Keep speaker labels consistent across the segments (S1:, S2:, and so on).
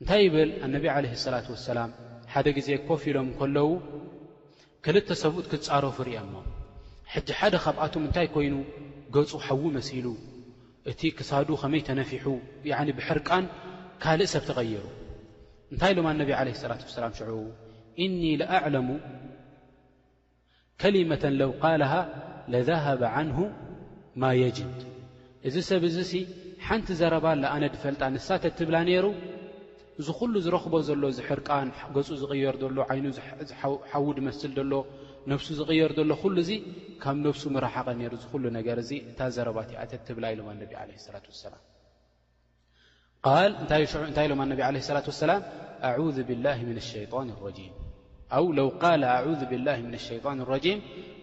S1: እንታይ ይብል ኣነቢ ዓለይሂ ሰላቱ ወሰላም፣ ሓደ ግዜ ኮፍ ኢሎም ከለዉ ክልተ ሰብኡት ክጻረፉ ርእየሞም፣ ሕጂ ሓደ ካብኣቶም እንታይ ኮይኑ ገጹ ሓዊ መሲሉ፣ እቲ ክሳዱ ከመይ ተነፊሑ ያዕኒ ብሕርቃን ካልእ ሰብ ተቐይሩ፣ እንታይ ኢሎም ኣነቢ ዓለይሂ ሰላቱ ወሰላም ሽዑ፣ ኢኒ ለኣዕለሙ፣ ከሊመተን ለው ቃለሃ ለዘሀበ ዐንሁ ማ የጅድ እዚ ሰብ እዚሲ ሓንቲ ዘረባ ኣላ ኣነ ድፈልጣ ንሳ ተትብላ ነይሩ እዚ ዅሉ ዝረኽቦ ዘሎ እዚ ሕርቃን ገጹ ዝቕየር ዘሎ ዓይኑ ሓዊ ድመስል ዘሎ ነብሱ ዝቕየር ዘሎ ዅሉ እዚ ካብ ነብሱ ምረሓቐ ነይሩ እዚ ዅሉ ነገር እዚ እታ ዘረባ እቲኣ ተትብላ ኢሎም ኣነቢ ዓለይሂ ሰላት ወሰላም ቃል እንታይ እዩ ሽዑ እንታይ ኢሎም ኣነቢ ዓለይሂ ሰላቱ ወሰላም ኣዑዙ ቢላሂ ሚነ ሸይጣን ረጂም ኣው ለው ቃለ ኣዑዙ ቢላሂ ሚነ ሸይጣን ረጂም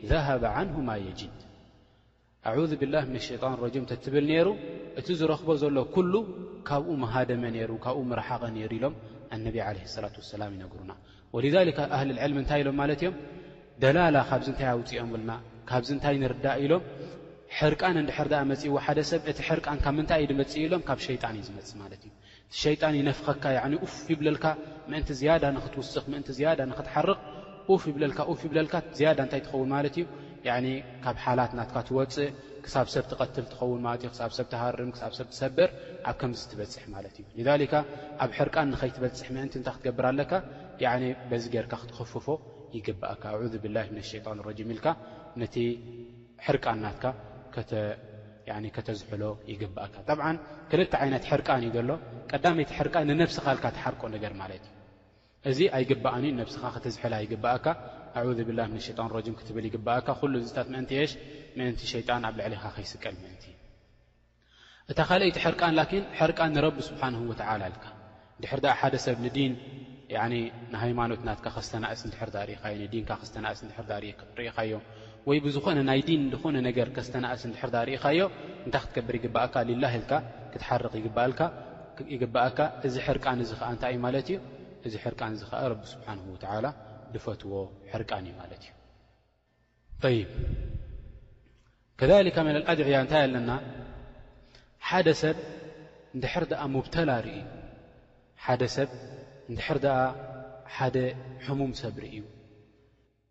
S1: ዘሀበ ዓንሁ ማ የጅድ ኣዑዙ ቢላሂ ሚነ ሸይጣን ረጂም ተትብል ነይሩ እቲ ዝረኽቦ ዘሎ ኩሉ ካብኡ ምሃደመ ነይሩ ካብኡ ምረሓቐ ነይሩ ኢሎም ኣነቢ ዓለይሂ ሰላቱ ወሰላም ይነግሩና ወሊዛሊካ ኣህልልዕልሚ እንታይ ኢሎም ማለት እዮም ደላላ ካብዚ እንታይ ኣውፅኦምልና ካብዚ እንታይ ንርዳእ ኢሎም ሕርቃን እንድሕር ድኣ መፂእዎ ሓደ ሰብ እቲ ሕርቃን ካብ ምንታይ እዩ ድመፅእ ኢሎም ካብ ሸይጣን እዩ ዝመፅእ ማለት እዩ እቲ ሸይጣን ይነፍኸካ ያዕኒ ኡፍ ይብለልካ ምእንቲ ዝያዳ ንኽትውስኽ ምእንቲ ዝያዳ ንኽትሓርቕ ኡፍ ይብለልካ ኡፍ ይብለልካ ዝያዳ እንታይ ትኸውን ማለት እዩ ያኒ ካብ ሓላት ናትካ ትወጽእ ክሳብ ሰብ ትቐትል ትኸውን ማለት እዩ ክሳብ ሰብ ትሃርም ክሳብ ሰብ ትሰብር ኣብ ከምዚ ትበጽሕ ማለት እዩ ሊዛሊካ ኣብ ሕርቃን ንኸይትበጽሕ ምእንቲ እንታይ ክትገብር ኣለካ ያኒ በዚ ጌርካ ክትኽፍፎ ይግብኣካ ኣዑዙ ቢላሂ ሚነ ሸይጣን ረጂም ኢልካ ነቲ ሕርቃን ናትካ ከተ ያኒ ከተዝሕሎ ይግብኣካ ጠብዓን ክልተ ዓይነት ሕርቃን እዩ ዘሎ ቀዳመይቲ ሕርቃን ንነብስኻ ኢልካ ትሓርቆ ነገር ማለት እዩ እዚ ኣይግባኣን እዩ ነብስኻ ክትዝሕል ኣይግባኣካ ኣዑዙ ቢላህ ምነ ሸይጣን ረጂም ክትብል ይግባኣካ ኩሉ እዚታት ምእንቲ የሽ ምእንቲ ሸይጣን ኣብ ልዕሌኻ ከይስቀል ምእንቲ እዩ እታ ካልኣይቲ ሕርቃን ላኪን ሕርቃን ንረቢ ስብሓንሁ ወተዓላ ኣልካ ድሕር ድኣ ሓደ ሰብ ንዲን ንሃይማኖት ናትካ ከስተናእስ እንድሕር ሪኢኻዮ ንዲንካ ከስተናእስ እንድሕር ሪኢኻዮ ወይ ብዝኾነ ናይ ዲን ዝኾነ ነገር ከስተናእስ እንድሕር ደኣ ርኢኻዮ እንታይ ክትገብር ይግበኣካ ሊላህ ኢልካ ክትሓርቕ ይግበኣልካ ይግበኣካ እዚ ሕርቃን እዚ ኸኣ እንታይ እዩ ማለት እዩ እዚ ሕርቃን እዚ ኸኣ ረቢ ስብሓንሁ ወተዓላ ድፈትዎ ሕርቃን እዩ ማለት እዩ ጠይብ ከሊካ መለል ኣድዕያ እንታይ ኣለና ሓደ ሰብ እንድሕር ደኣ ሙብተላ ርእዩ ሓደ ሰብ እንድሕር ደኣ ሓደ ሕሙም ሰብ ርእዩ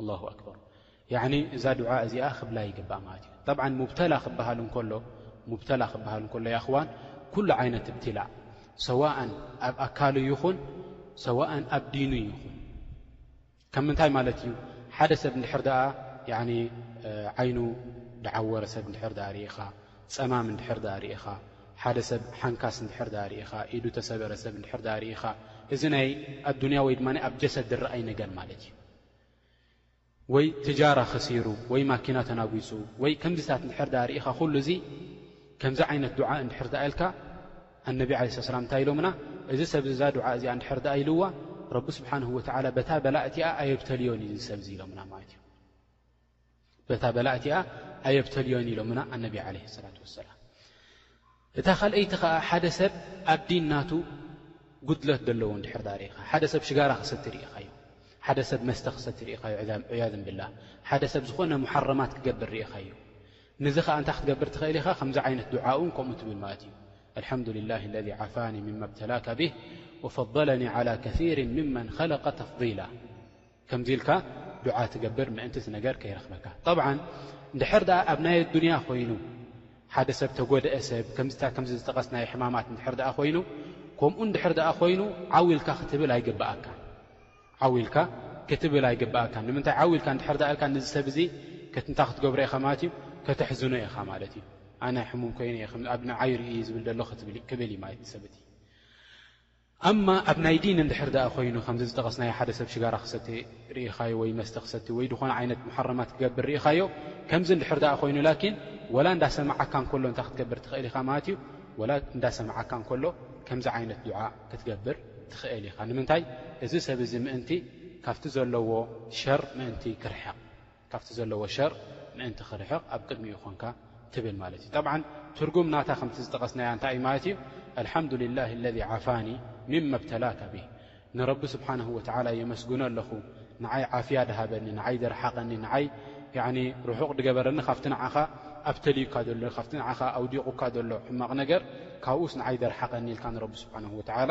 S1: ኣላሁ ኣክበር ያኒ እዛ ዱዓ እዚኣ ክብላ ይግባእ ማለት እዩ ጠብዓን ሙብተላ ክበሃል እንከሎ ሙብተላ ክበሃል እንከሎ ይኣኽዋን ኩሉ ዓይነት እብትላዕ ሰዋእን ኣብ ኣካሉ ይኹን ሰዋእን ኣብ ዲኑ ይኹን ከም ምንታይ ማለት እዩ ሓደ ሰብ እንድሕር ደኣ ያኒ ዓይኑ ደዓወረ ሰብ እንድሕር ደኣ ርኢኻ ጸማም እንድሕር ደኣ ርኢኻ ሓደ ሰብ ሓንካስ እንድሕር ደኣ ርኢኻ ኢዱ ተሰበረ ሰብ እንድሕር ደኣ ርኢኻ እዚ ናይ ኣዱንያ ወይ ድማ ኣብ ጀሰድ ድረኣይ ነገር ማለት እዩ ወይ ትጃራ ኸሲሩ ወይ ማኪና ተናጒጹ ወይ ከምዚታት እንድሕር ደኣ ርኢኻ ኩሉ እዚ ከምዚ ዓይነት ዱዓ እንድሕር ደኣ ኢልካ ኣነቢ ዓለ ስላ ሰላም እንታይ ኢሎምና እዚ ሰብ እዚ እዛ ዱዓ እዚኣ እንድሕር ደኣ ኢልዋ ረቢ ስብሓንሁ ወትዓላ በታ በላእ እቲኣ ኣየብተልዮን እዩ እዚ ሰብ እዚ ኢሎምና ማለት እዩ በታ በላእቲኣ ኣየብተልዮን ኢሎምና ኣነቢ ዓለ ሰላት ወሰላም እታ ኻልኣይቲ ኸዓ ሓደ ሰብ ኣብ ዲን ናቱ ጉድለት ደለዎ እንድሕር ዳ ርኢኻ ሓደ ሰብ ሽጋራ ክሰቲ ርኢኻዮ ሓደ ሰብ መስተ ክሰቲ ርኢኻዮ ዕያዝን ብላ ሓደ ሰብ ዝኾነ መሓረማት ክገብር ርኢኻዮ ንዚ ኸዓ እንታይ ክትገብር ትኽእል ኢኻ ከምዚ ዓይነት ድዓኡን ከምኡ ትብል ማለት እዩ ኣልሓምዱላ ለذ ዓፋኒ ምማ ብተላካ ብህ ወፈضለኒ ዓላى ከثር ምመን ኸለቀ ተፍضላ ከምዚ ኢልካ ዱዓ ትገብር ምእንቲ እዚ ነገር ከይረኽበካ ጠብዓን እንድሕር ደኣ ኣብ ናይ ኣዱንያ ኮይኑ ሓደ ሰብ ተጎድአ ሰብ ከምዚታ ከምዚ ዝጠቐስናዮ ሕማማት እንድሕር ደኣ ኮይኑ ከምኡ እንድሕር ደኣ ኮይኑ ዓው ኢልካ ክትብል ኣይግብኣካን ዓው ኢልካ ክትብል ኣይግብኣካን ንምንታይ ዓው ኢልካ እንድሕር ደኣ ኢልካ ንዚ ሰብ እዚ ከትንታ ክትገብሮ ኢኻ ማለት እዩ ከተሕዝኖ ኢኻ ማለት እዩ ኣነ ሕሙም ኮይኑ እየ ኣብ ንዓይ ርእይ ዝብል ደሎ ክብል እዩ ማለት እቲ ሰብ እቲ ኣማ ኣብ ናይ ዲን እንድሕር ደኣ ኮይኑ ከምዚ ዝጠቐስናዮ ሓደ ሰብ ሽጋራ ክሰቲ ርኢኻዮ ወይ መስተ ክሰቲ ወይ ዝኾነ ዓይነት ሙሓረማት ክገብር ርኢኻዮ ከምዚ እንድሕር ደኣ ኮይኑ ላኪን ወላ እንዳ ሰማዓካ እንከሎ እንታይ ክትገብር ትኽእል ኢኻ ማለት እዩ ወላ እንዳ ሰማዓካ እንከሎ ከምዚ ዓይነት ዱዓ ክትገብር ትኽእል ኢኻ ንምንታይ እዚ ሰብ እዚ ምእንቲ ካብቲ ዘለዎ ሸር ምእንቲ ክርሕቕ። ካብቲ ዘለዎ ሸር ምእንቲ ክርሕቕ ኣብ ቅድሚኡ ኮንካ ትብል ማለት እዩ ጠብዓ ትርጉም ናታ ከምቲ ዝጠቐስናያ እንታይ እዩ ማለት እዩ ኣልሓምዱልላህ ኣለዚ ዓፋኒ ምመ ብተላከ ብሂ ንረቢ ስብሓንሁ ወትዓላ የመስግኖ ኣለኹ ንዓይ ዓፍያ ድሃበኒ ንዓይ ደርሓቐኒ ንዓይ ርሑቕ ድገበረኒ ካብቲ ንዓኻ ኣብተልዩካ ዘሎ ካብቲ ንዓኻ ኣውዲቑካ ዘሎ ሕማቕ ነገር ካብኡስ ንዓይ ደርሓቐኒ ኢልካ ንረቢ ስብሓንሁ ወትዓላ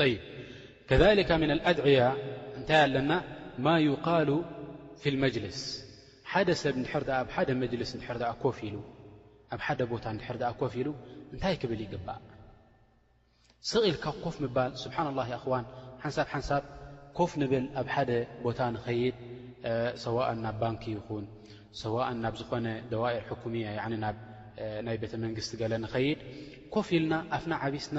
S1: ጠይብ ከዛሊካ ምን ኣልኣድዕያ እንታይ ኣለና ማ ዩቃሉ ፊ ልመጅልስ ሓደ ሰብ እንድሕር ደኣ ኣብ ሓደ መጅልስ እንድሕር ደኣ ኮፍ ኢሉ ኣብ ሓደ ቦታ እንድሕር ደኣ ኮፍ ኢሉ እንታይ ክብል ይግባእ ስቕ ኢልካ ኮፍ ምባል ስብሓን ላህ ይኣኽዋን ሓንሳብ ሓንሳብ ኮፍ ንብል ኣብ ሓደ ቦታ ንኸይድ ሰዋእን ናብ ባንኪ ይኹን ሰዋእን ናብ ዝኾነ ደዋኢር ሕኩምያ ናይ ቤተ መንግስቲ ገለ ንኸይድ ኮፍ ኢልና ኣፍና ዓቢስና